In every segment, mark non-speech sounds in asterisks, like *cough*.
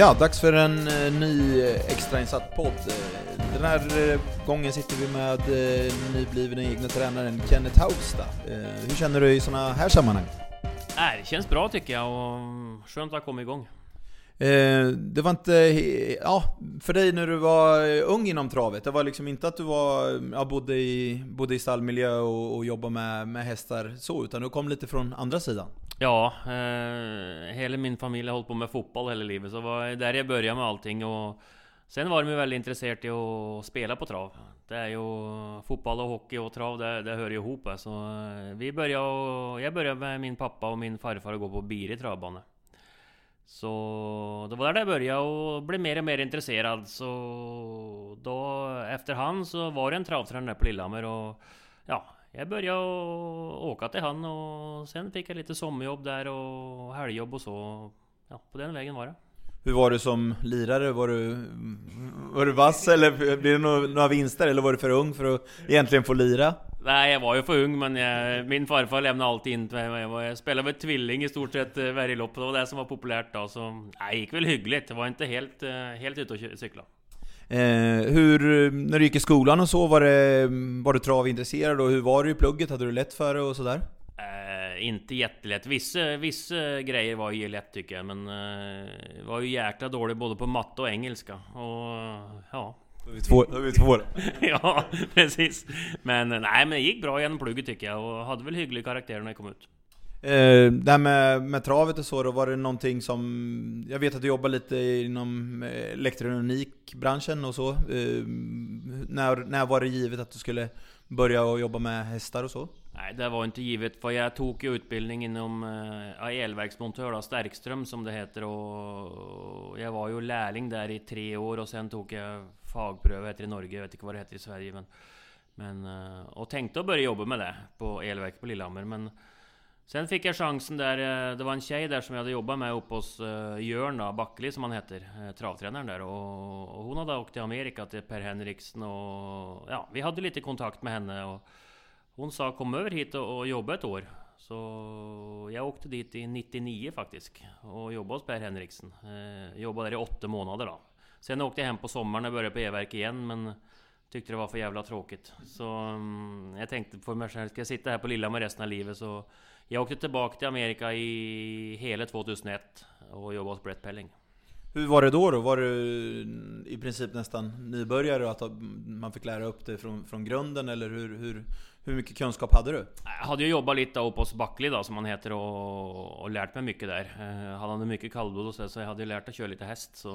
Ja, dags för en eh, ny extrainsatt podd. Eh, den här eh, gången sitter vi med nyblivne egna tränaren Kenneth Haugstad. Hur känner du i sådana här sammanhang? Äh, det känns bra tycker jag och skönt att ha kommit igång. Eh, det var inte, ja, för dig när du var eh, ung inom travet, det var liksom inte att du var, ja, bodde, i, bodde i stallmiljö och, och jobbade med, med hästar så, utan du kom lite från andra sidan. Ja, eh, hela min familj har hållit på med fotboll hela livet, så det var där jag började med allting. Och sen var de ju väldigt intresserade i att spela på trav. Det är ju fotboll och hockey och trav, det, det hör ju ihop. Så eh, vi började och, jag började med min pappa och min farfar att gå på Biri travbana. Så det var där det började och blev mer och mer intresserad. Så då efterhand så var det en travtränare på Lillehammer och ja, jag började åka till han och sen fick jag lite sommarjobb där och helgjobb och så. Ja, på den vägen var det. Hur var du som lirare? Var du, var du vass eller blev det några vinster? Eller var du för ung för att egentligen få lira? Nej, jag var ju för ung men jag, min farfar lämnade alltid in mig. Jag, spelade med tvilling i stort sett eh, varje lopp. Det var det som var populärt då. Så det gick väl hyggligt. Det var inte helt, eh, helt ute och cy- cykla. Eh, hur, när du gick i skolan och så, var, det, var du travintresserad och hur var du i plugget? Hade du lätt för det och sådär? Eh, inte jättelätt. Vissa, vissa grejer var ju lätt tycker jag. Men eh, var ju jäkla dålig både på matte och engelska. Och ja, Då är vi två. Då är vi två. *laughs* ja, precis. Men nej, men det gick bra genom plugget tycker jag och hade väl hygglig karaktär när jag kom ut. Eh, det här med, med travet och så då, var det någonting som... Jag vet att du jobbar lite inom eh, elektronikbranschen och så. Eh, när, när var det givet att du skulle börja och jobba med hästar och så? Nej, det var inte givet. För jag tog ju utbildning inom eh, elverksmontör, då, Stärkström som det heter. Och jag var ju lärling där i tre år och sen tog jag fagpröv heter det i Norge. Jag vet inte vad det heter i Sverige. Men, men, eh, och tänkte att börja jobba med det på elverket på Lillehammer. Men sen fick jag chansen där. Eh, det var en tjej där som jag hade jobbat med uppe hos uh, Jörn då, Backli som han heter. Travtränaren där. Och, och hon hade åkt till Amerika till Per Henriksen och ja, vi hade lite kontakt med henne. Och, hon sa kom över hit och, jobba ett år. Så jag åkte dit i 99 faktiskt och jobbade hos Per Henriksen. Eh, jobbade där i åtta månader då. Sen åkte jag hem på sommaren och började på E-verk igen men tyckte det var för jävla tråkigt. Så um, jag tänkte på mig själv, ska jag sitta här på Lillehammer resten av livet? Så jag åkte tillbaka till Amerika i hela 2001 och jobbade hos Brett Pelling. Hur var det då? då? Var du i princip nästan nybörjare och att man fick lära upp det från, från grunden? Eller hur, hur, hur mycket kunskap hade du? Jag hade ju jobbat lite uppe hos Backli då, som han heter och, och lärt mig mycket där. Eh, jag han hade mycket kallblod och så, så jag hade ju lärt att köra lite häst. Så,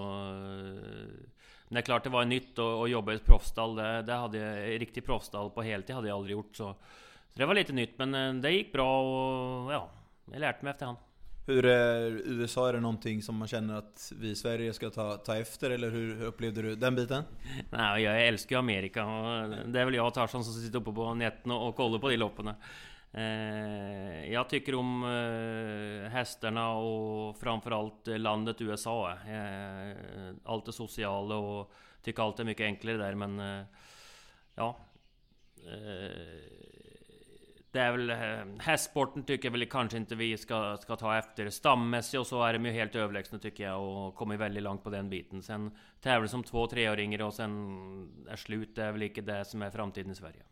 men det är klart det var nytt att, jobba i ett proffsstall. Det, det hade jag, riktigt proffsstall på heltid hade jag aldrig gjort. Så, så det var lite nytt men eh, det gick bra och ja, jag lärde mig efterhand. Hur är USA? Är det någonting som man känner att vi i Sverige ska ta, ta efter? Eller hur, hur upplevde du den biten? Nej, jag älskar ju Amerika och det är väl jag och Tarzan som sitter uppe på nätterna och, kollar på de loppen. Eh, jag tycker om eh, hästarna och framförallt landet USA. Eh, allt det sociala, och tycker allt är mycket enklare där men eh, ja. Eh, det är väl eh, hästsporten tycker jag väl kanske inte vi ska, ska ta efter. Stammässigt och så är de ju helt överlägsna tycker jag och kommer väldigt långt på den biten. Sen tävlar som två treåringar och sen är slut. Det är väl inte det som är framtiden i Sverige.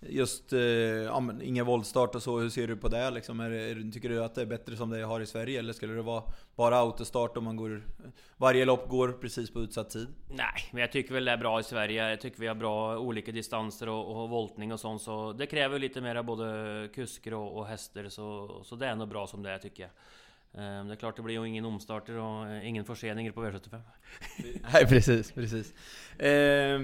Just, eh, ja, men ingen våldstart och så, hur ser du på det? Liksom? Är är, tycker du att det är bättre som det har i Sverige? Eller skulle det vara bara autostart om man går... Varje lopp går precis på utsatt tid? Nej, men jag tycker väl det är bra i Sverige. Jag tycker vi har bra olika distanser och, och voltning och sånt. Så det kräver lite mer både kusker och, och hästar. Så, så det är nog bra som det är tycker jag. Ehm, det är klart det blir ju ingen omstarter och eh, ingen förseningar på V75. *laughs* Nej precis, precis. Eh,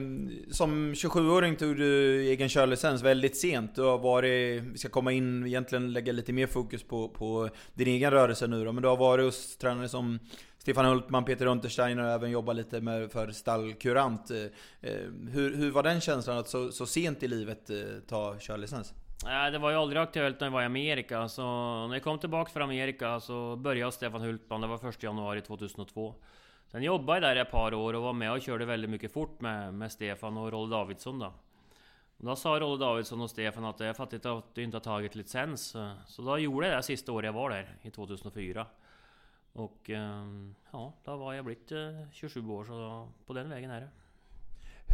som 27-åring tog du egen körlicens väldigt sent. Du har varit, vi ska komma in egentligen lägga lite mer fokus på, på din egen rörelse nu då. Men du har varit hos tränare som Stefan Hultman, Peter Untersteiner och även jobbat lite med, för stallkurant. Eh, hur, hur var den känslan att så, så sent i livet eh, ta körlicens? Nej, det var ju aldrig aktuellt när jag var i Amerika. Så när jag kom tillbaka från Amerika så började Stefan Hultman. Det var 1 januari 2002. Sen jobbade jag där i ett par år och var med och körde väldigt mycket fort med, med Stefan och Rolle Davidsson då. Och då sa Rolle Davidsson och Stefan att jag fattar inte att du inte har tagit licens. Så då gjorde jag det sista året jag var där, i 2004. Och ehm, ja, då var jag blivit eh, 27 år så på den vägen är det.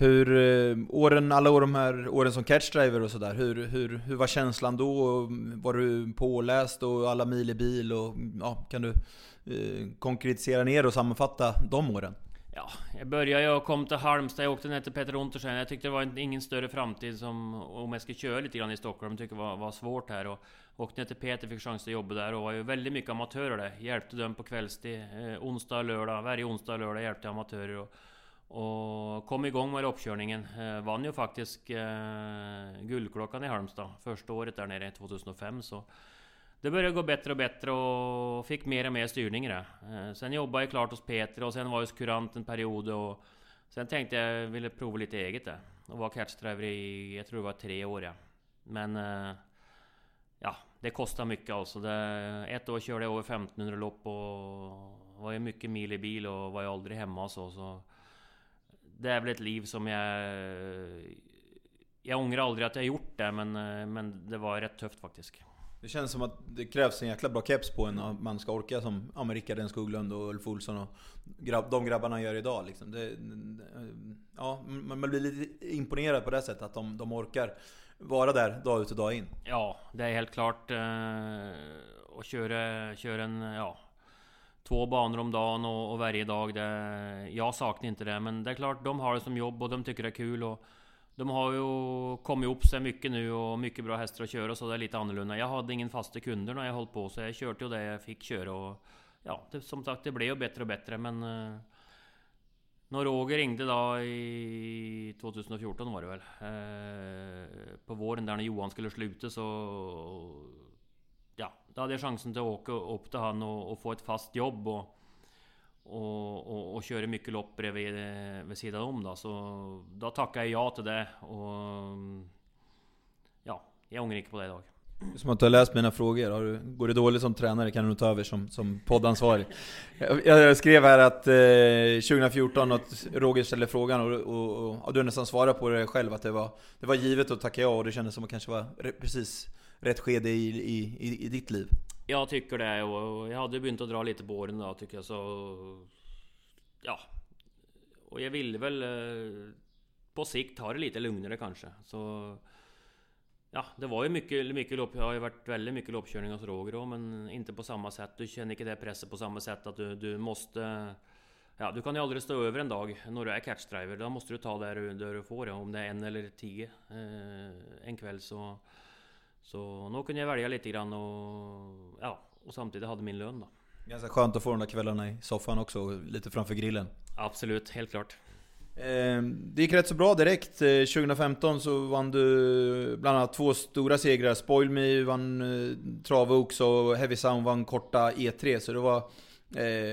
Hur, eh, åren, alla år, de här åren som catchdriver och sådär, hur, hur, hur var känslan då? Var du påläst och alla mil i bil? Och, ja, kan du eh, konkretisera ner och sammanfatta de åren? Ja, jag började, jag kom till Halmstad, jag åkte ner till Peter Untersen. Jag tyckte det var ingen större framtid som, om jag skulle köra lite grann i Stockholm. Jag tyckte det var, var svårt här. Och åkte ner till Peter, fick chans att jobba där och var ju väldigt mycket amatörer där. Hjälpte dem på kvällstid, eh, onsdag och lördag. Varje onsdag och lördag hjälpte jag amatörer. Och, och kom igång med loppkörningen. Eh, vann ju faktiskt eh, Guldklockan i Halmstad första året där nere 2005. Så det började gå bättre och bättre och fick mer och mer styrning i det. Eh, sen jobbade jag klart hos Peter och sen var jag kurant en period och Sen tänkte jag ville prova lite eget där. Och var catchdriver i, jag tror det var tre år ja. Men... Eh, ja, det kostar mycket alltså. Det, ett år körde jag över 1500 lopp och var ju mycket mil i bil och var ju aldrig hemma och så. så det är väl ett liv som jag... Jag ångrar aldrig att jag gjort det men, eh, men det var rätt tufft faktiskt. Det känns som att det krävs en jäkla bra keps på en om man ska orka som ja, Rickard Skoglund och Ulf Olsson och grabb, de grabbarna gör idag. Liksom. Det, ja, man blir lite imponerad på det sättet att de, de orkar vara där dag ut och dag in. Ja, det är helt klart. Eh, och köra, köra en, ja, två banor om dagen och, och varje dag. Det, jag saknar inte det, men det är klart de har det som jobb och de tycker det är kul. Och, de har ju kommit ihop sig mycket nu och mycket bra hästar att köra så det är lite annorlunda. Jag hade ingen fasta kunder när jag höll på så jag körde ju det jag fick köra och ja, det, som sagt det blev ju bättre och bättre men eh, när Roger ringde då i 2014 var det väl eh, På våren där när Johan skulle sluta så Ja, då hade jag chansen till att åka upp till han och, och få ett fast jobb och och, och, och köra mycket lopp bredvid vid sidan om då. Så då tackade jag ja till det och... Ja, jag ångrar inte på det idag. Som att du har läst mina frågor. Har du, går det dåligt som tränare kan du nog ta över som, som poddansvarig. Jag, jag skrev här att eh, 2014 att Roger ställde frågan och, och, och, och, du nästan svarade på det själv att det var, det var givet att tacka ja och det kändes som att det kanske var precis rätt skede i, i, i, i ditt liv. Jag tycker det och jag hade börjat att dra lite på åren då tycker jag så... Ja. Och jag ville väl eh, på sikt ha det lite lugnare kanske. Så... Ja, det var ju mycket, mycket lopp. Jag har ju varit väldigt mycket loppkörning hos Roger då, men inte på samma sätt. Du känner inte det pressen på samma sätt att du, du måste... Ja, du kan ju aldrig stå över en dag när du är catchdriver. Då måste du ta det där du får ja. Om det är en eller tio eh, en kväll så... Så nu kunde jag välja lite grann och, ja, och samtidigt hade min lön då. Ganska skönt att få de där kvällarna i soffan också, lite framför grillen. Absolut, helt klart. Eh, det gick rätt så bra direkt. 2015 eh, så vann du bland annat två stora segrar. Spoil Me vann eh, Travox och Heavy Sound vann korta E3. Så det var...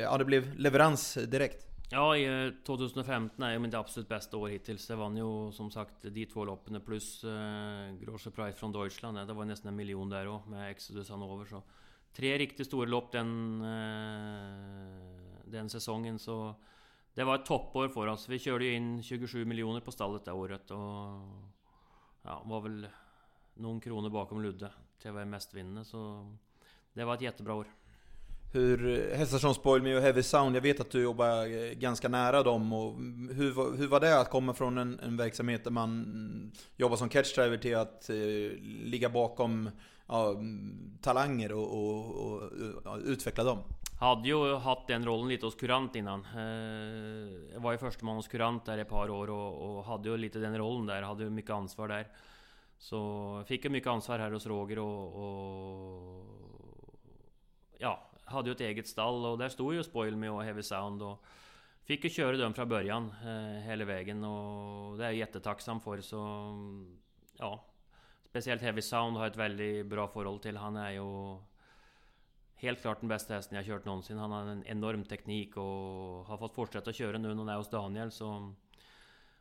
Ja, det blev leverans direkt. Ja, 2015 eh, är mitt absolut bästa år hittills. Jag vann ju som sagt de två loppen plus eh, Grosje Price från Deutschland. Det var nästan en miljon där också med Exodus Hanover. Så tre riktigt stora lopp den, eh, den säsongen. Så det var ett toppår för oss. Vi körde ju in 27 miljoner på stallet det året och ja, var väl någon krona bakom Ludde till att vara mest vinnande. Så det var ett jättebra år hur hästar som Spoil Me och Heavy Sound, jag vet att du jobbar eh, ganska nära dem. Och hur, hur var det att komma från en, en verksamhet där man jobbar som catchdriver till att eh, ligga bakom ja, talanger och, och, och, och, utveckla dem? Hade ju haft den rollen lite hos Kurant innan. Eh, jag var ju första man hos Kurant där ett par år och, och hade ju lite den rollen där, hade ju mycket ansvar där. Så fick jag mycket ansvar här hos Roger och, och ja, hade ju ett eget stall och där stod ju Spoil Me och Heavy Sound och Fick ju köra dem från början eh, hela vägen och det är jag jättetacksam för så Ja Speciellt Heavy Sound har jag ett väldigt bra förhållande till. Han är ju Helt klart den bästa hästen jag kört någonsin. Han har en enorm teknik och har fått fortsätta köra nu när han är hos Daniel så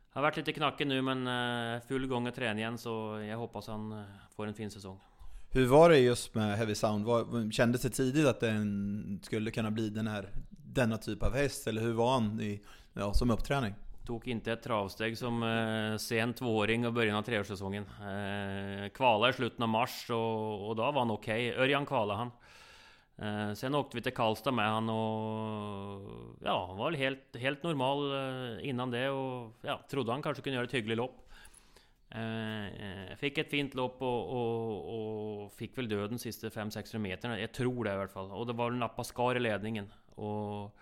Har varit lite knackig nu men eh, full gång att träna igen så jag hoppas han eh, får en fin säsong. Hur var det just med Heavy Sound? Var, kändes det tidigt att den skulle kunna bli den här, denna typ av häst? Eller hur var han i, ja, som uppträning? Tog inte ett travsteg som eh, sen tvååring och början av treårssäsongen. Eh, kvala i slutet av mars och, och då var han okej. Okay. Örjan kvala han. Eh, sen åkte vi till Karlstad med han och ja, han var väl helt, helt normal eh, innan det och ja, trodde han kanske kunde göra ett hyggligt lopp. Eh, eh fick ett fint lopp och, och, och fick väl döden sista 500-600 meterna. Jag tror det i alla fall. Och det var Nappa Skar i ledningen. Och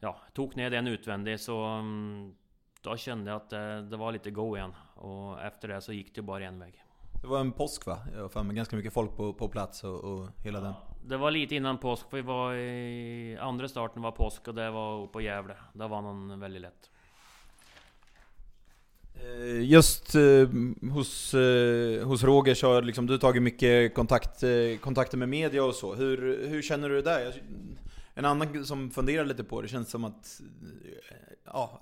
ja, tog ner den utvändigt så um, då kände jag att det, det, var lite go igen. Och efter det så gick det bara en väg. Det var en påsk va? Jag har ganska mycket folk på, på plats och, och hela ja, den. Det var lite innan påsk. Vi var i andra starten var påsk och det var uppe på Gävle. Där var någon väldigt lätt. Eh, just eh, hos, eh, hos Roger så har liksom, du tagit mycket kontakt, eh, kontakter med media och så. Hur, hur känner du det där? En annan som funderar lite på det känns som att... Eh, ja,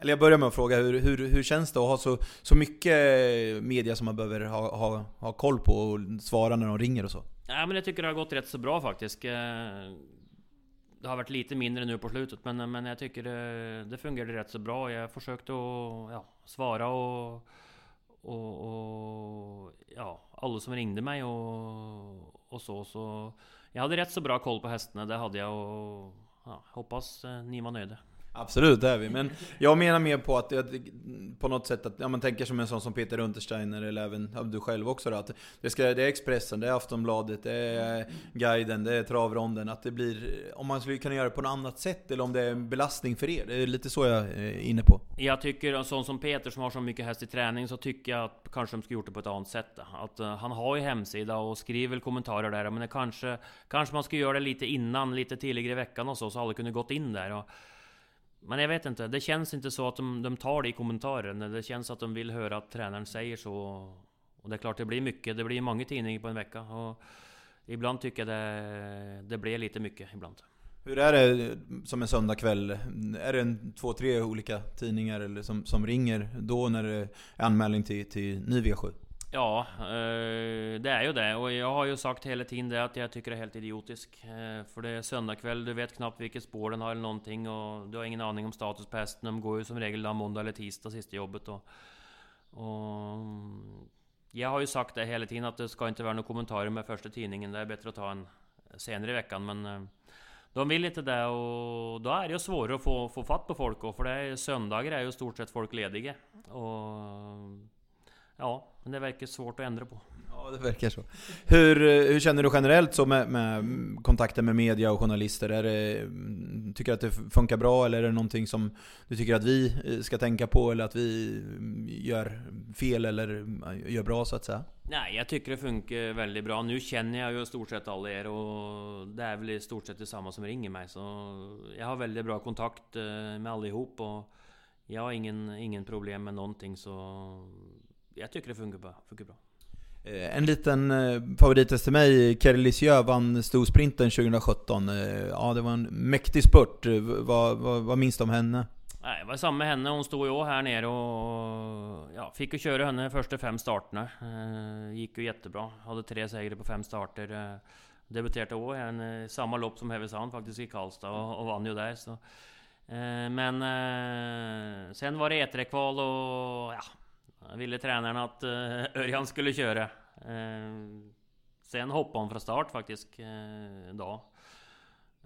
eller jag börjar med att fråga, hur, hur, hur känns det att ha så, så mycket media som man behöver ha, ha, ha koll på och svara när de ringer och så? Ja, men jag tycker det har gått rätt så bra faktiskt. Det har varit lite mindre nu på slutet, men, men jag tycker det, det fungerade rätt så bra. Jag försökte att ja, svara och, och, och, ja, alla som ringde mig och, och så. Så jag hade rätt så bra koll på hästarna, det hade jag och ja, hoppas eh, ni var nöjda. Absolut, det är vi. Men jag menar mer på att på något sätt att ja, man tänker som en sån som Peter Untersteiner eller även ja, du själv också då, att det, ska, det är Expressen, det är Aftonbladet, det är Guiden, det är Travronden. Att det blir, om man skulle kunna göra det på något annat sätt eller om det är en belastning för er. Det är lite så jag eh, är inne på. Jag tycker, en sån som Peter som har så mycket häst i träning, så tycker jag att kanske de skulle gjort det på ett annat sätt. Att uh, han har ju hemsida och skriver kommentarer där, men det kanske, kanske man skulle göra det lite innan, lite tidigare i veckan och så, så alla kunde gått in där. Och, men jag vet inte, det känns inte så att de, de tar det i kommentaren. Det känns att de vill höra att tränaren säger så. Och det är klart, det blir mycket. Det blir många tidningar på en vecka. Och ibland tycker jag det, det blir lite mycket ibland. Hur är det som en söndagkväll? Är det en, två, tre olika tidningar eller som, som ringer då när det är anmälning till, till ny V7? Ja, eh, det är ju det. Och jag har ju sagt hela tiden det att jag tycker det är helt idiotiskt. Eh, för det är söndagkväll, du vet knappt vilket spår den har eller någonting och du har ingen aning om status på hästen. De går ju som regel måndag eller tisdag, sista jobbet. Och, och jag har ju sagt det hela tiden att det ska inte vara några kommentarer med första tidningen. Det är bättre att ta en senare i veckan. Men eh, de vill inte det och då är det ju svårare att få, få fatt på folk. Och för det är, söndagar är ju i stort sett folk lediga. Och Ja, men det verkar svårt att ändra på. Ja, det verkar så. Hur, hur känner du generellt så med, med kontakter med media och journalister? Är det, tycker du att det funkar bra eller är det någonting som du tycker att vi ska tänka på eller att vi gör fel eller gör bra så att säga? Nej, jag tycker det funkar väldigt bra. Nu känner jag ju i stort sett alla er och det är väl i stort sett detsamma som ringer mig. Så jag har väldigt bra kontakt eh, med allihop och jag har ingen, ingen problem med någonting så jag tycker det funkar bra. Funkar bra. Eh, en liten eh, favorithäst till mig, Kerlisjö vann storsprinten 2017. Eh, ja, det var en mäktig spurt. Vad, vad, vad minns du om henne? Nej, det var samma med henne. Hon stod ju här nere och ja, fick ju köra henne första fem starterna. gick ju jättebra. Hade tre segrar på fem starter. debuterade också i samma lopp som Hevesand faktiskt i Karlstad och, och vann ju där. Så. men sen var det Eterekval och ja, ville tränaren att uh, Örjan skulle köra. Uh, sen hoppade han från start faktiskt, uh, då.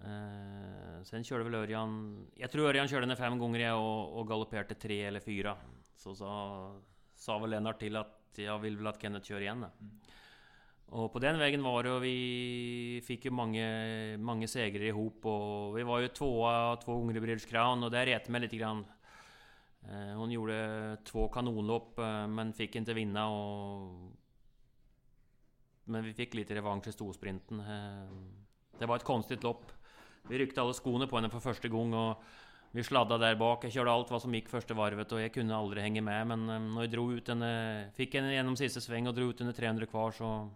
Uh, sen körde väl Örjan... Jag tror Örjan körde den fem gånger och, och galopperade tre eller fyra. Så sa, sa väl Lennart till att jag vill väl att Kenneth kör igen. Mm. Och på den vägen var det och vi fick ju många, många segrar ihop och vi var ju tvåa två gånger i British Crown och där retade mig lite grann. Eh, hon gjorde två kanonlopp eh, men fick inte vinna och... Men vi fick lite revansch i storsprinten. Eh, det var ett konstigt lopp. Vi ryckte alla skorna på henne för första gången och vi sladdade där bak. Jag körde allt vad som gick första varvet och jag kunde aldrig hänga med. Men när jag drog ut henne, fick henne genom sista sväng och drog ut henne 300 kvar så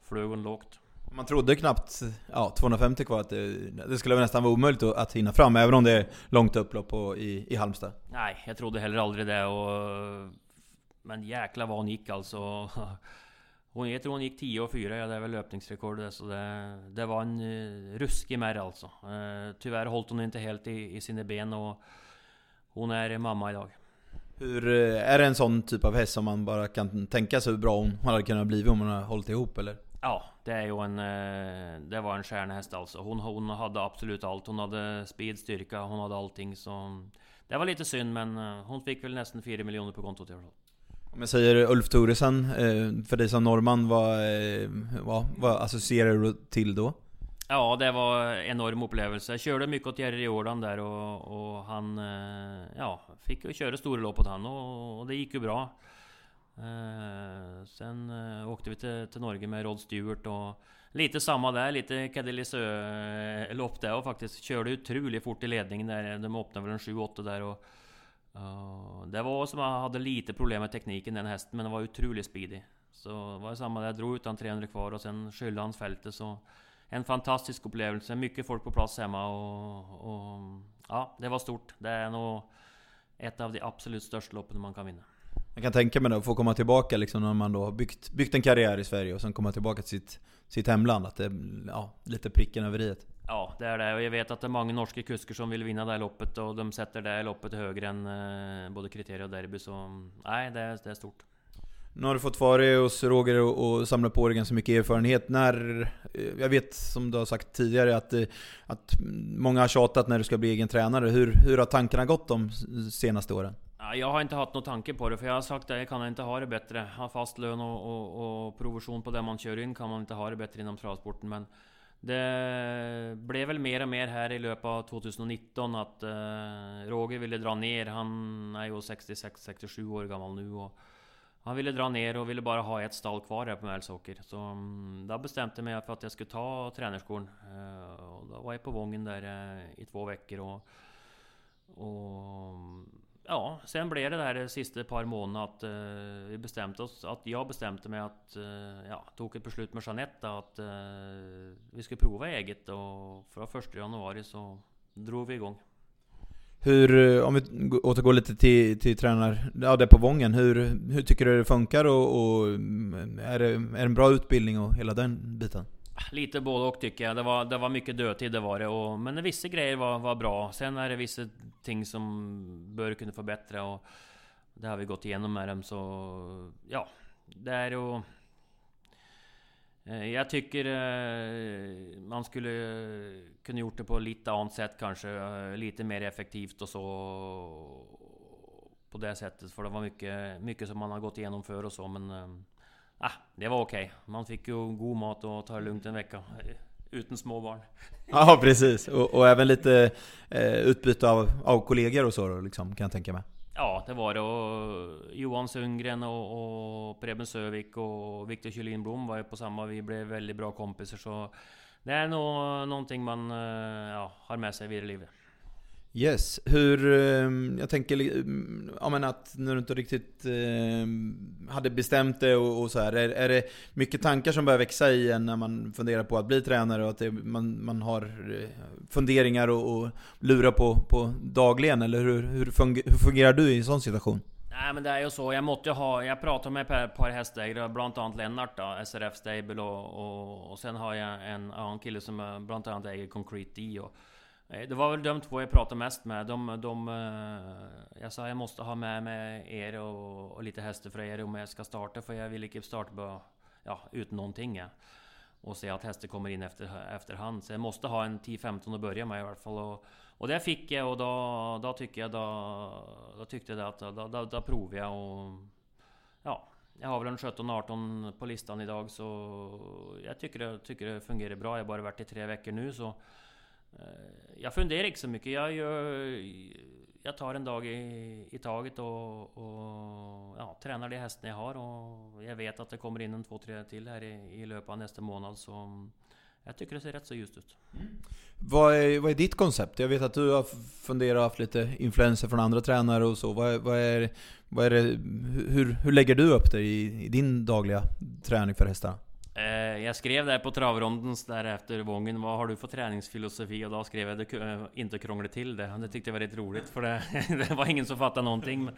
flög hon lågt. Man trodde knappt, ja 250 kvar, att det, det skulle nästan vara omöjligt att hinna fram, även om det är långt upplopp på, i, i Halmstad. Nej, jag trodde heller aldrig det. Och, men jäklar vad hon gick alltså. *laughs* Hon, jag tror hon gick 10 och 4, ja, det är väl löpningsrekord så det, det var en uh, ruskig märr alltså. Uh, tyvärr hållt hon inte helt i, i sina ben och hon är mamma idag. Hur, eh, är det en sån typ av häst som man bara kan tänka sig hur bra hon hade kunnat bli om hon hade hållit ihop eller? Ja, det är ju en... eh, Det var en stjärnhäst alltså. Hon, hon hade absolut allt. Hon hade speed, styrka, hon hade allting. Så det var lite synd, men eh, hon fick väl nästan 4 miljoner på kontot i alla fall. Om jag säger Ulf Thoresen, eh, för dig som norrman, vad, vad, vad associerar du till då? Ja, det var en enorm upplevelse. Jag körde mycket åt Jerry Jordan där och, och han... Ja, fick ju köra stora lopp åt han och, och det gick ju bra. Eh, sen eh, åkte vi till, till Norge med Rod Stewart och lite samma där, lite Cadillac-lopp eh, där och faktiskt körde otroligt fort i ledningen där. De öppnade väl en 7-8 där och... ja, det var som att jag hade lite problem med tekniken den hästen, men den var otroligt speedy. Så det var samma där, jag drog utan 300 kvar och sen skyllde han fältet så... En fantastisk upplevelse, mycket folk på plats hemma och, och... Ja, det var stort. Det är nog ett av de absolut största loppen man kan vinna. Jag kan tänka mig att få komma tillbaka liksom när man då har byggt, byggt en karriär i Sverige och sen komma tillbaka till sitt, sitt hemland. Att det ja, lite pricken över i. Ja, det är det. Och jag vet att det är många norska kuskar som vill vinna det här loppet och de sätter det här loppet högre än eh, både kriterier och derby. Så nej, det är, det är stort. Nu har du fått vara hos Roger och, och samla på dig ganska mycket erfarenhet. När, eh, jag vet som du har sagt tidigare att, eh, att många har tjatat när du ska bli egen tränare. Hur, hur har tankarna gått de senaste åren? Jag har inte haft någon tanke på det, för jag har sagt att jag kan inte ha det bättre. Ha fast lön och, och, och provision på det man kör in kan man inte ha det bättre inom travsporten. Men det blev väl mer och mer här i löpet av 2019 att eh, Roger ville dra ner. Han är ju 66-67 år gammal nu och han ville dra ner och ville bara ha ett stall kvar här på Mälsåker. Så mm, um, då bestämde jag mig för att jag skulle ta tränarskolan. Uh, eh, och då var jag på Vången där uh, i två veckor och, och mm, Ja, sen blev det där de sista par månaderna att uh, vi bestämde oss, att jag bestämde mig att, uh, ja, tog ett beslut med Jeanette att uh, vi skulle prova eget och från första januari så drog vi igång. Hur, om vi återgår lite till, till tränar, ja det på Vången. Hur, hur tycker du det funkar och, och mm, är, det, är det en bra utbildning och hela den biten? Lite både och tycker jag. Det var, det var mycket dödtid, det var det. Och, men vissa grejer var, var bra. Sen är det vissa ting som bör kunna förbättra och det har vi gått igenom med dem så... Ja, det är ju... eh, Jag tycker eh, man skulle kunna gjort det på lite annat sätt kanske. Eh, lite mer effektivt och så. På det sättet. För det var mycket, mycket som man har gått igenom för och så men... Eh, Ah, det var okej. Man fick ju god mat och ta det lugnt en vecka. eh, Utan småbarn. Ja precis, och, och även lite eh, utbyte av, av kollegor och så då, liksom, kan jag tänka mig. Ja, det var det. Och Johan Sundgren och, och Preben Sövik och Viktor Kyllinblom var ju på samma. Vi blev väldigt bra kompisar. Så det är nog någonting man eh, ja, har med sig vidare i livet. Yes, hur... Ehm, jag tänker mm, ja, men att när du inte riktigt ehm, hade bestämt det och, och så här. Är, är det mycket tankar som börjar växa i en när man funderar på att bli tränare och att det, man, man har eh, funderingar och, och lurar på, på dagligen? Eller hur, hur, funger, hur fungerar du i en sån situation? Nej men det är ju så, jag måste ju ha... Jag pratar med ett par hästägare, bland annat Lennart då, SRF Stable och, och, och sen har jag en annan kille som bland annat äger Concrete D och, det var väl de två jag pratade mest med. De, de, eh, jag sa jag måste ha med mig er och, och lite hästar för er om jag ska starta, för jag vill inte starta ja, utan någonting. Ja. Och se att hästar kommer in efter, efterhand. Så jag måste ha en 10-15 att börja med i alla fall. Och, och det fick jag och då, då tyckte jag då, då tyckte jag att då, då, då provade jag och ja, jag har väl en 17-18 på listan idag så jag tycker det, tycker det fungerar bra. Jag har bara varit i tre veckor nu så Eh, jag funderar inte så mycket. Jag, gör, jag tar en dag i, i taget och, och ja, tränar de hästarna jag har och jag vet att det kommer in en två, tre till här i, i löpet av nästa månad så jag tycker det ser rätt så ljust ut. Mm. Vad är, vad är ditt koncept? Jag vet att du har funderat och haft lite influenser från andra tränare och så. Vad, vad är, vad är det, hur, hur lägger du upp det i, i din dagliga träning för hästarna? Eh, jag skrev där på travrondens där efter Vången, vad har du för träningsfilosofi? Och då skrev jag, det, eh, inte krångla till det. Det tyckte jag var rätt roligt, för det, *laughs* det var ingen som fattade någonting.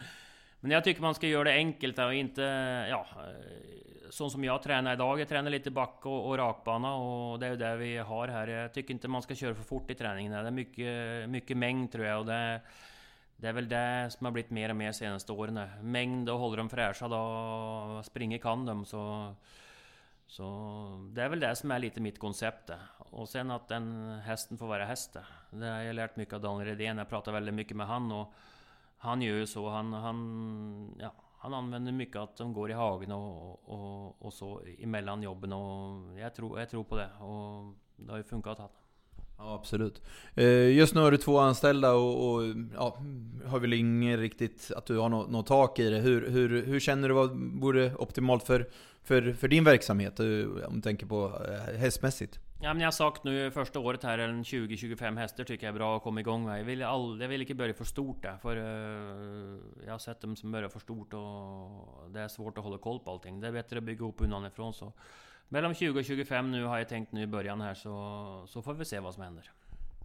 Men, jag tycker man ska göra det enkelt och inte, ja, eh, så som jag tränar idag. Jag tränar lite back och, och rakbana och det är ju det vi har här. Jag tycker inte man ska köra för fort i träningen. Det är mycket, mycket mängd tror jag och det det är väl det som har blivit mer och mer senaste åren. Mängd och håller dem fräscha, då springer kan de. Så så det är väl det som är lite mitt koncept. det. Och sen att den hästen får vara häst. det. Det har jag lärt mycket av Daniel Redén. Jag pratar väldigt mycket med han och han gör ju så. Han, han, ja, han använder mycket att de går i hagen och, och, och så emellan jobben och jag tror, jag tror på det. Och det har ju funkat han. Ja, absolut. Eh, just nu har du två anställda och, och ja, har väl ingen riktigt att du har något, något tak i det. Hur, hur, hur känner du vad vore optimalt för, för, för din verksamhet? Eh, om du tänker på eh, hästmässigt. Ja, men jag har sagt nu första året här, 20-25 hästar tycker jag är bra att komma igång med. Jag vill, all, jag vill inte börja för stort där, för jag har sett dem som börjar för stort och det är svårt att hålla koll på allting. Det är bättre att bygga upp undanifrån så. Mellan 20 och 25 nu har jag tänkt nu i början här så, så får vi se vad som händer.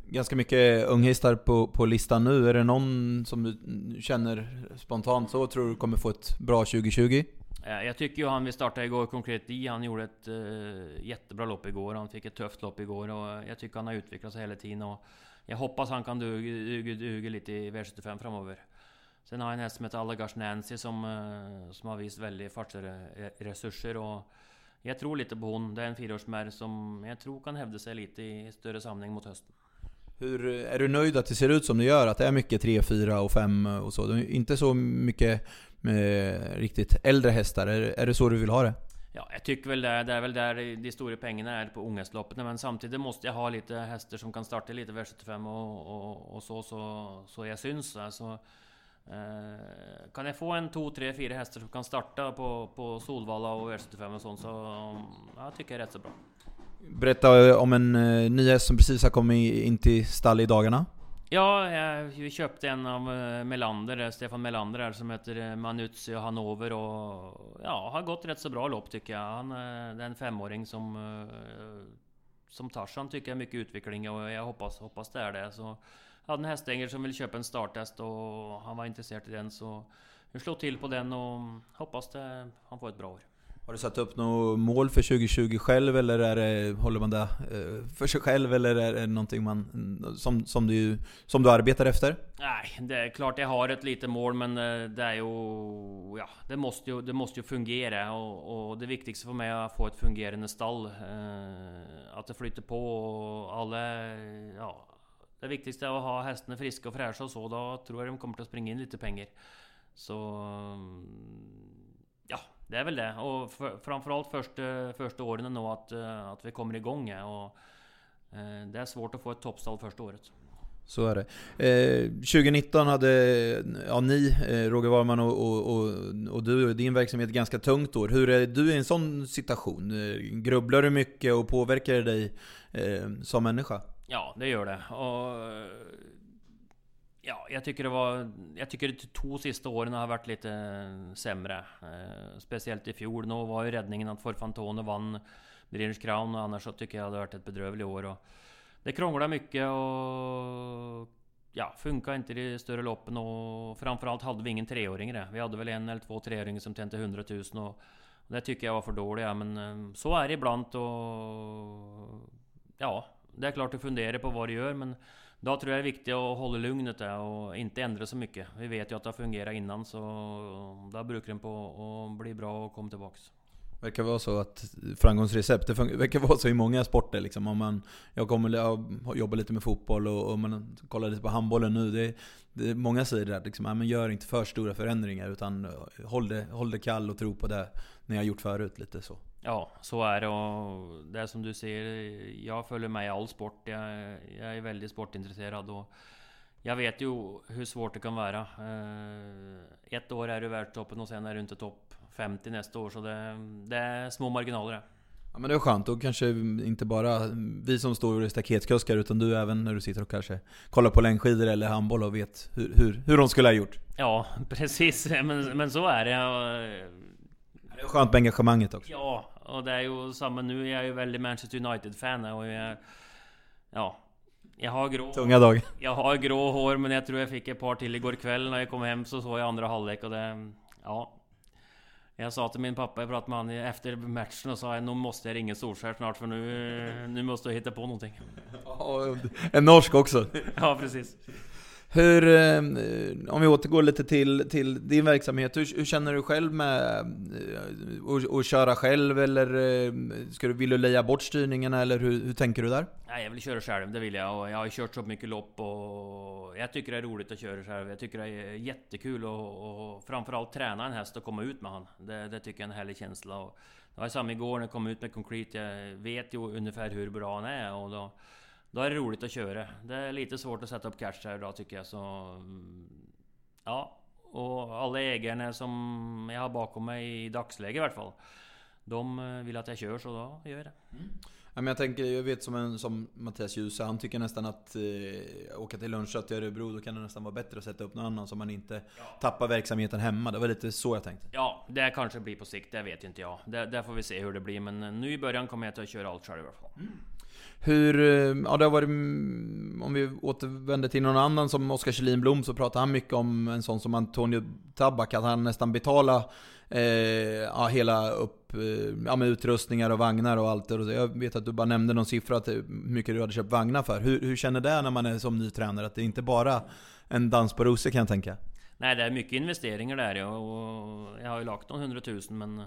Ganska mycket unghästar på, på listan nu. Är det någon som du känner spontant så tror du kommer få ett bra 2020? Eh, Jag tycker ju han vi startade igår, Konkret I, han gjorde ett eh, jättebra lopp igår. Han fick ett tufft lopp igår och jag tycker han har utvecklat sig hela tiden. Och jag hoppas han kan duga, duga, duga lite i V75 framöver. Sen har jag en häst som heter Allagars Nancy som, eh, som har visat väldigt fartresurser och jag tror lite på hon. Det är en fyraårsmärr som jag tror kan hävda sig lite i större samling mot hösten. Hur, är du nöjd att det ser ut som det gör? Att det är mycket 3, 4 och 5 och så? Inte så mycket riktigt äldre hästar? Är, är det så du vill ha det? Ja, jag tycker väl det. Det är väl där de stora pengarna är på unghästloppet. Men samtidigt måste jag ha lite hästar som kan starta lite V75 och, och, och så, så, så jag syns. Alltså, kan jag få en, två, tre, fyra hästar som kan starta på, på Solvalla och V75 och sånt så ja, jag tycker jag är rätt så bra. Berätta om en eh, ny häst som precis har kommit in till stall i dagarna. Ja, vi köpte en av eh, Melander, eh, Stefan Melander här, som heter eh, Manuzzi och ja, har gått rätt så bra lopp tycker jag. Han eh, är en femåring som eh, som Tarzan tycker jag mycket utveckling och jag hoppas, hoppas det är det. Så hade en hästägare som ville köpa en starthäst och han var intresserad i den så vi slår till på den och hoppas det, han får ett bra år. Har du satt upp något mål för 2020 själv eller är det, håller man det eh, för sig själv eller är det någonting man, som, som, du, som du arbetar efter? Nej, det är klart jag har ett litet mål men eh, det är ju... Ja, det måste ju, det måste ju fungera och, och det viktigaste för mig är att få ett fungerande stall. Eh, att det flyter på och alla... Ja, det viktigaste är att ha hästarna friska och fräscha och så. Då tror jag de kommer att springa in lite pengar. Så... Ja, det är väl det. Och för, framförallt första, första åren nu att, eh, att vi kommer igång. ja, Och, eh, det är svårt att få ett toppstall första året. Så är det. Eh, 2019 hade ja, ni, eh, Roger Warman och, och, och, och du och din verksamhet ett ganska tungt år. Hur är du i en sån situation? Eh, grubblar du mycket och påverkar det dig eh, som människa? Ja, det gör det. Och, ja, jag tycker det var... Jag tycker de två sista åren har varit lite eh, sämre. Eh, speciellt i fjol. Nu var ju räddningen att Forfantone vann British Crown och annars så tycker jag det hade varit ett bedrövligt år. Och det krånglade mycket och... Ja, funkar inte i de större loppen och framförallt hade vi ingen treåringar. Vi hade väl en eller två treåringar som tjänade 100 000 och det tycker jag var för dåligt. Ja, men eh, så är det ibland och... Ja, det är klart du funderar på vad du gör men då tror jag det är viktigt att hålla lugnet där och inte ändra så mycket. Vi vet ju att det har fungerat innan så då brukar den på att bli bra och komma tillbaks. verkar vara så att framgångsrecept, det *laughs* verkar vara så i många sporter liksom. Om man, jag kommer jag jobbar lite med fotboll och, och man kollar lite på handbollen nu. Det, det är många säger det att liksom, ja, men gör inte för stora förändringar utan eh, håll det, håll det kall och tro på det ni har gjort förut. Lite så. Ja, så är det och det är som du ser, jag följer med i all sport. Jag, jag är väldigt sportintresserad och jag vet ju hur svårt det kan vara. Eh, Ett år är du världstoppen och sen är du inte topp 50 nästa år så det, det är små marginaler det. Ja men det är skönt, då kanske inte bara vi som står i staketkuskar utan du även när du sitter och kanske kollar på längdskidor eller handboll och vet hur, hur, hur de skulle ha gjort. Ja, *laughs* precis. Men, men så är det. Och, Det är skönt med engagemanget också. Ja, och det är ju samma nu. Jag är ju väldigt Manchester United-fan och jag... Ja. Jag har grå... Tunga dagar. Jag har grå hår men jag tror jag fick ett par till igår kväll när jag kom hem så såg jag andra halvlek och det... Ja. Jag sa till min pappa, jag pratade med honom efter matchen och sa nu måste jag ringa Solskjaer snart för nu, nu måste jag hitta på någonting. *laughs* En norsk också. Ja precis. Hur, eh, om vi återgår lite till, till din verksamhet, hur, hur känner du själv med eh, att köra själv eller eh, ska du, vill du leja bort styrningen eller hur, hur tänker du där? Nej, jag vill köra själv, det vill jag. Och jag har kört så mycket lopp och jag tycker det är roligt att köra själv. Jag tycker det är jättekul och, och framförallt träna en häst och komma ut med han. Det, det tycker jag är en härlig känsla. Och det var samma igår när jag kom ut med Concrete. Jag vet ju ungefär hur bra han är och då då är det roligt att köra. Det är lite svårt att sätta upp cash här idag tycker jag så... Mm, ja, och alla ägarna som jag har bakom mig i dagsläget i alla fall. De eh, vill att jag kör så då gör jag det. Mm. Ja, men jag tänker, jag vet som, en, som Mattias Djuse, han tycker nästan att eh, åka till Lönnkött i Örebro, då kan det nästan vara bättre att sätta upp någon annan så man inte ja. tappar verksamheten hemma. Det var lite så jag tänkte. Ja, det kanske blir på sikt, det vet inte jag. Det, där får vi se hur det blir, men nu i början kommer jag att köra allt själv i alla fall. Mm. Hur, eh, ja det har varit, mm, om vi återvänder till någon annan som Oskar Kjellin Blom så pratar han mycket om en sån som Antonio Tabak, att han nästan betalar eh, ja, hela upp, eh, ja, med utrustningar och vagnar och allt. Och jag vet att du bara nämnde någon siffra att eh, hur mycket du hade köpt vagnar för. Hur, hur känner det när man är som ny tränare? Att det inte bara en dans på rosor kan jag tänka. Nej, det är mycket investeringar där och jag har ju lagt någon hundratusen men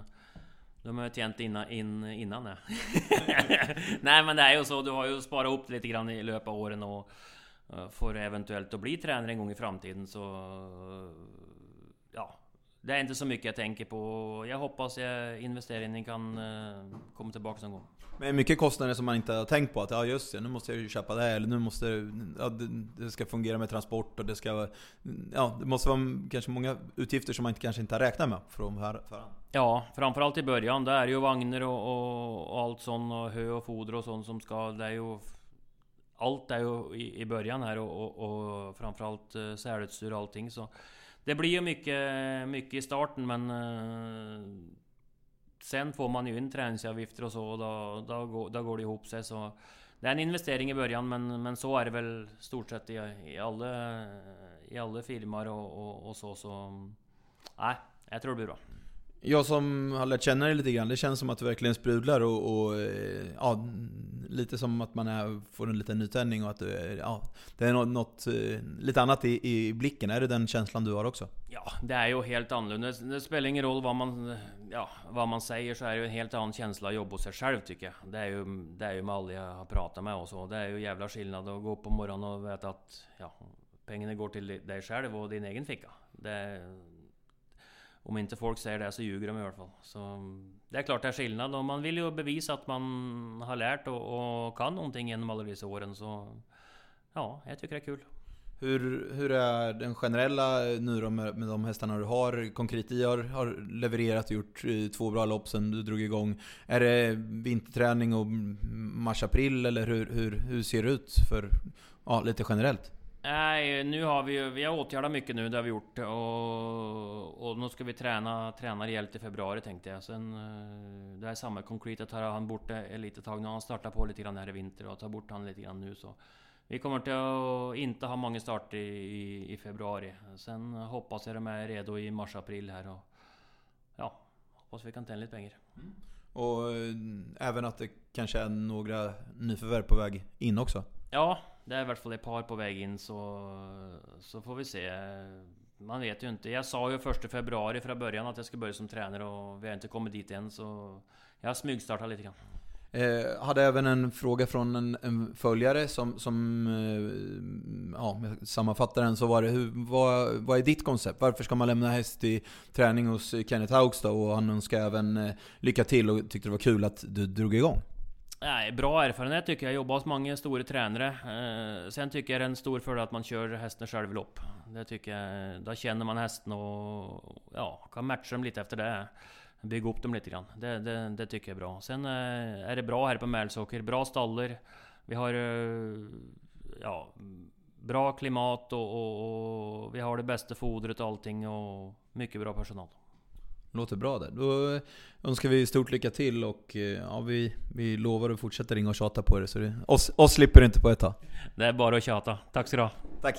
de har jag tjänat innan, in, innan det. *laughs* Nej men det är ju så, du har ju sparat upp lite grann i löpa av åren och eh, får eventuellt att bli tränare en gång i framtiden så... Ja, det är inte så mycket jag tänker på. Jag hoppas jag investeringen kan eh, komma tillbaka någon gång. Men mycket kostnader som man inte har tänkt på. Att ja just det, nu måste jag ju köpa det eller nu måste ja, det, det ska fungera med transport och det ska... Ja, det måste vara kanske många utgifter som man inte, kanske inte har räknat med från förhand. Ja, framförallt i början. Det är ju vagnar och, och, och allt sånt och hö och foder och sånt som ska... Det är ju... Allt är ju i, i början här och, och, och framförallt eh, uh, sälutstyr och allting så... Det blir ju mycket, mycket i starten men... Uh, Sen får man ju in träningsavgifter och så och då, då, går, då går det ihop sig så... Det är en investering i början men, men så är det väl stort sett i, i alla, i alla filmer och, och, och så så... Nej, jag tror det blir bra. Jag som har lärt känna dig lite grann, det känns som att du verkligen sprudlar och, och eh, ja, lite som att man är, får en liten nytändning och att du, ja, det är något, något eh, lite annat i, i, blicken. Är det den känslan du har också? Ja, det är ju helt annorlunda. Det spelar ingen roll vad man, ja, vad man säger så är det ju en helt annan känsla att jobba hos sig själv tycker jag. Det är ju, det är ju med alla jag har pratat med och så. Det är ju jävla skillnad att gå upp på morgonen och veta att ja, pengarna går till dig själv och din egen ficka. Det, om inte folk säger det så ljuger de i alla fall. Så det är klart det är skillnad och man vill ju bevisa att man har lärt och, och kan någonting genom alla dessa åren. Så ja, jag tycker det är kul. Hur, hur är den generella nu då med, med de hästarna du har? Konkret har, har levererat och gjort två bra lopp sen du drog igång. Är det vinterträning och mars-april eller hur, hur, hur ser det ut för, ja, lite generellt? Nej, nu har vi ju, vi har åtgärdat mycket nu, det har vi gjort. Och, och nu ska vi träna, träna rejält i februari tänkte jag. Sen, eh, det är samma Concrete, att han borta ett litet tag nu. Han startar på lite grann här i vinter och tar bort han lite grann nu så. Vi kommer till att inte ha många starter i, i, februari. Sen hoppas jag de är redo i mars-april här och... Ja, hoppas vi kan ta lite pengar. Mm. Och äh, även att det kanske är några nyförvärv på väg in också? Ja, det är i alla fall ett par på väg in så, så får vi se. Man vet ju inte. Jag sa ju första februari från början att jag skulle börja som tränare och vi har inte kommit dit än så jag har smygstartat lite grann. Eh, hade även en fråga från en, en följare som, som eh, ja, sammanfattar den så var det hur, vad, vad är ditt koncept? Varför ska man lämna häst i träning hos Kenneth Haugs då? Och han önskar även eh, lycka till och tyckte det var kul att du drog igång. Nej, bra erfarenhet tycker jag. Jag jobbar hos många stora tränare. Eh, sen tycker jag det är en stor fördel att man kör hästen själv i lopp. Det tycker jag. Då känner man hästen och ja, kan matcha dem lite efter det. Bygga upp dem lite grann. Det, det, det tycker jag är bra. Sen eh, är det bra här på Mälsåker. Bra stallar. Vi har eh, ja, bra klimat och, och, och vi har det bästa fodret och allting och mycket bra personal. Låter bra där. Då önskar vi stort lycka till och eh, ja, vi, vi lovar att fortsätta ringa och tjata på er. Så det, oss, oss slipper du inte på ett tag. Det är bara att tjata. Tack så du ha. Tack.